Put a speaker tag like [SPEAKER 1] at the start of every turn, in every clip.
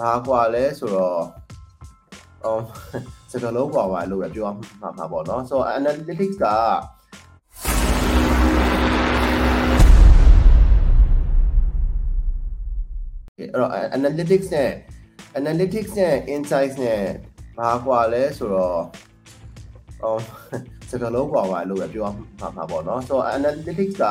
[SPEAKER 1] ဘာกว่าလဲဆိုတော့အော်စကလုံးกว่าပါလို့ပြောမှာမှာပေါ့နော်ဆိုတော့ analytics ကအဲ့တော့ analytics နဲ့ analytics နဲ့ insights နဲ့ဘာกว่าလဲဆိုတော့အော်စကလုံးกว่าပါလို့ပြောမှာမှာပေါ့နော်ဆိုတော့ analytics က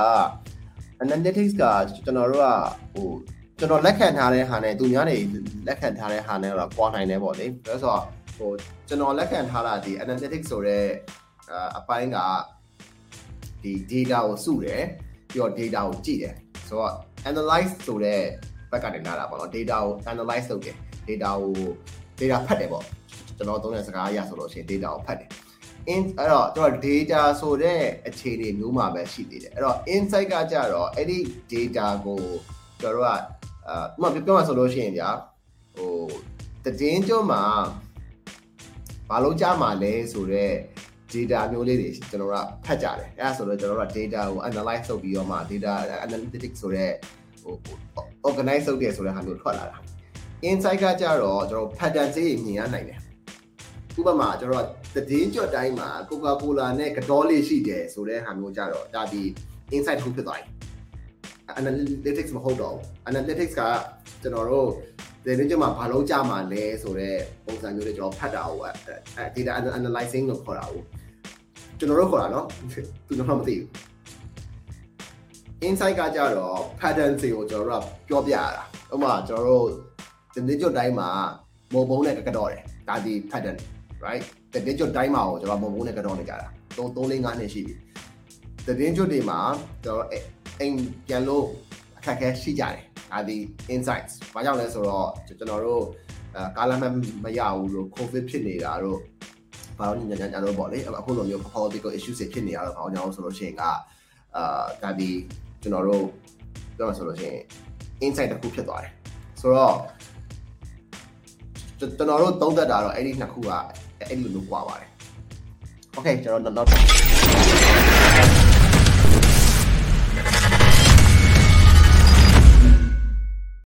[SPEAKER 1] analytics ကကျွန်တော်တို့ကဟို ကျွန်တော်လက်ခံထားတဲ့ဟာနဲ့သူများတွေလက်ခံထားတဲ့ဟာနဲ့တော့ကွာနိုင်တယ်ပေါ့လေဒါဆိုတော့ဟိုကျွန်တော်လက်ခံထားတာဒီ analytics ဆိုတော့အပိုင်းကဒီ data ကိုစုတယ်ပြီးတော့ data ကိုကြည့်တယ်ဆိုတော့ analyze ဆိုတဲ့ဘက်ကနေလာတာပေါ့နော် data ကို analyze လုပ်တယ် data ကို data ဖတ်တယ်ပေါ့ကျွန်တော်သုံးတဲ့စကားအရဆိုလို့ရှိရင် data ကိုဖတ်တယ် in အဲ့တော့ကျွန်တော် data ဆိုတဲ့အခြေအနေမျိုးမှာပဲရှိသေးတယ်အဲ့တော့ insight ကကြတော့အဲ့ဒီ data ကိုကျွန်တော်တို့က အာဥပမာပြောမှဆိုလို့ရှိရင်ဗျာဟိုတည်င်းကျွန်းမှာဘာလို့ကြားမှာလဲဆိုတော့ data မျိုးလေးတွေကျွန်တော်တို့ဖတ်ကြတယ်အဲ့ဒါဆိုတော့ကျွန်တော်တို့က data ကို analyze လုပ်ပြီးတော့မှ data analytics ဆိုတဲ့ဟို organize လုပ်တယ်ဆိုတဲ့ဟာမျိုးထွက်လာတာ insight ကကြတော့ကျွန်တော် pattern စေးမြင်ရနိုင်တယ်ဥပမာကျွန်တော်သတင်းကြော်တိုင်းမှာ Coca-Cola နဲ့ကတော့လေးရှိတယ်ဆိုတဲ့ဟာမျိုးကြတော့ဒါဒီ insight တစ်ခုဖြစ်သွားပြီ analytics မဟုတ်တော့ဘူး analytics ကကျွန်တော်တို့သတင်းကြော်မှာဘာလို့ကြမှာလဲဆိုတော့ပုံစံမျိုးတွေကျွန်တော်ဖတ်တာဟိုအဲ data analyzing လို့ခေါ်တာဟိုကျွန်တော်တို့ခေါ်တာနော်သူတို့တော့မသိဘူး insight ကကြတော့ pattern တွေကိုကျွန်တော်တို့ကပြောပြရတာဥပမာကျွန်တော်တို့သတင်းကြော်တိုင်းမှာမော်ဘုံနဲ့ကတော့တယ်ဒါဒီ pattern right တတင်းကျွတ်တိုင်းမှာကိုကျွန်တော်မုံမိုးနဲ့ကတော့နေကြတာ3 3 4 5နှစ်ရှိပြီတတင်းကျွတ်တွေမှာကျွန်တော် အိမ်ပြန်လို့အခက်အခဲရှိကြတယ်ဒါဒီ insights ဘာကြောင့်လဲဆိုတော့ကျွန်တော်တို့အဲကာလာမမရဘူးလို့ covid ဖြစ်နေတာတို့ဘာလို့ညညညတော့ပေါ့လေအခုလိုမျိုး political issues တွေဖြစ်နေတာတော့ဘာကြောင့်ဆိုလို့ရှိရင်ကအာဒါဒီကျွန်တော်တို့ပြောမှဆိုလို့ရှိရင် insight တစ်ခုဖြစ်သွားတယ်ဆိုတော့ကျွန်တော်တို့သုံးသက်တာတော့အဲ့ဒီနှစ်ခုကအဲ့လိုလိုကွာပါတယ်။ Okay ကျွန်တော်နောက်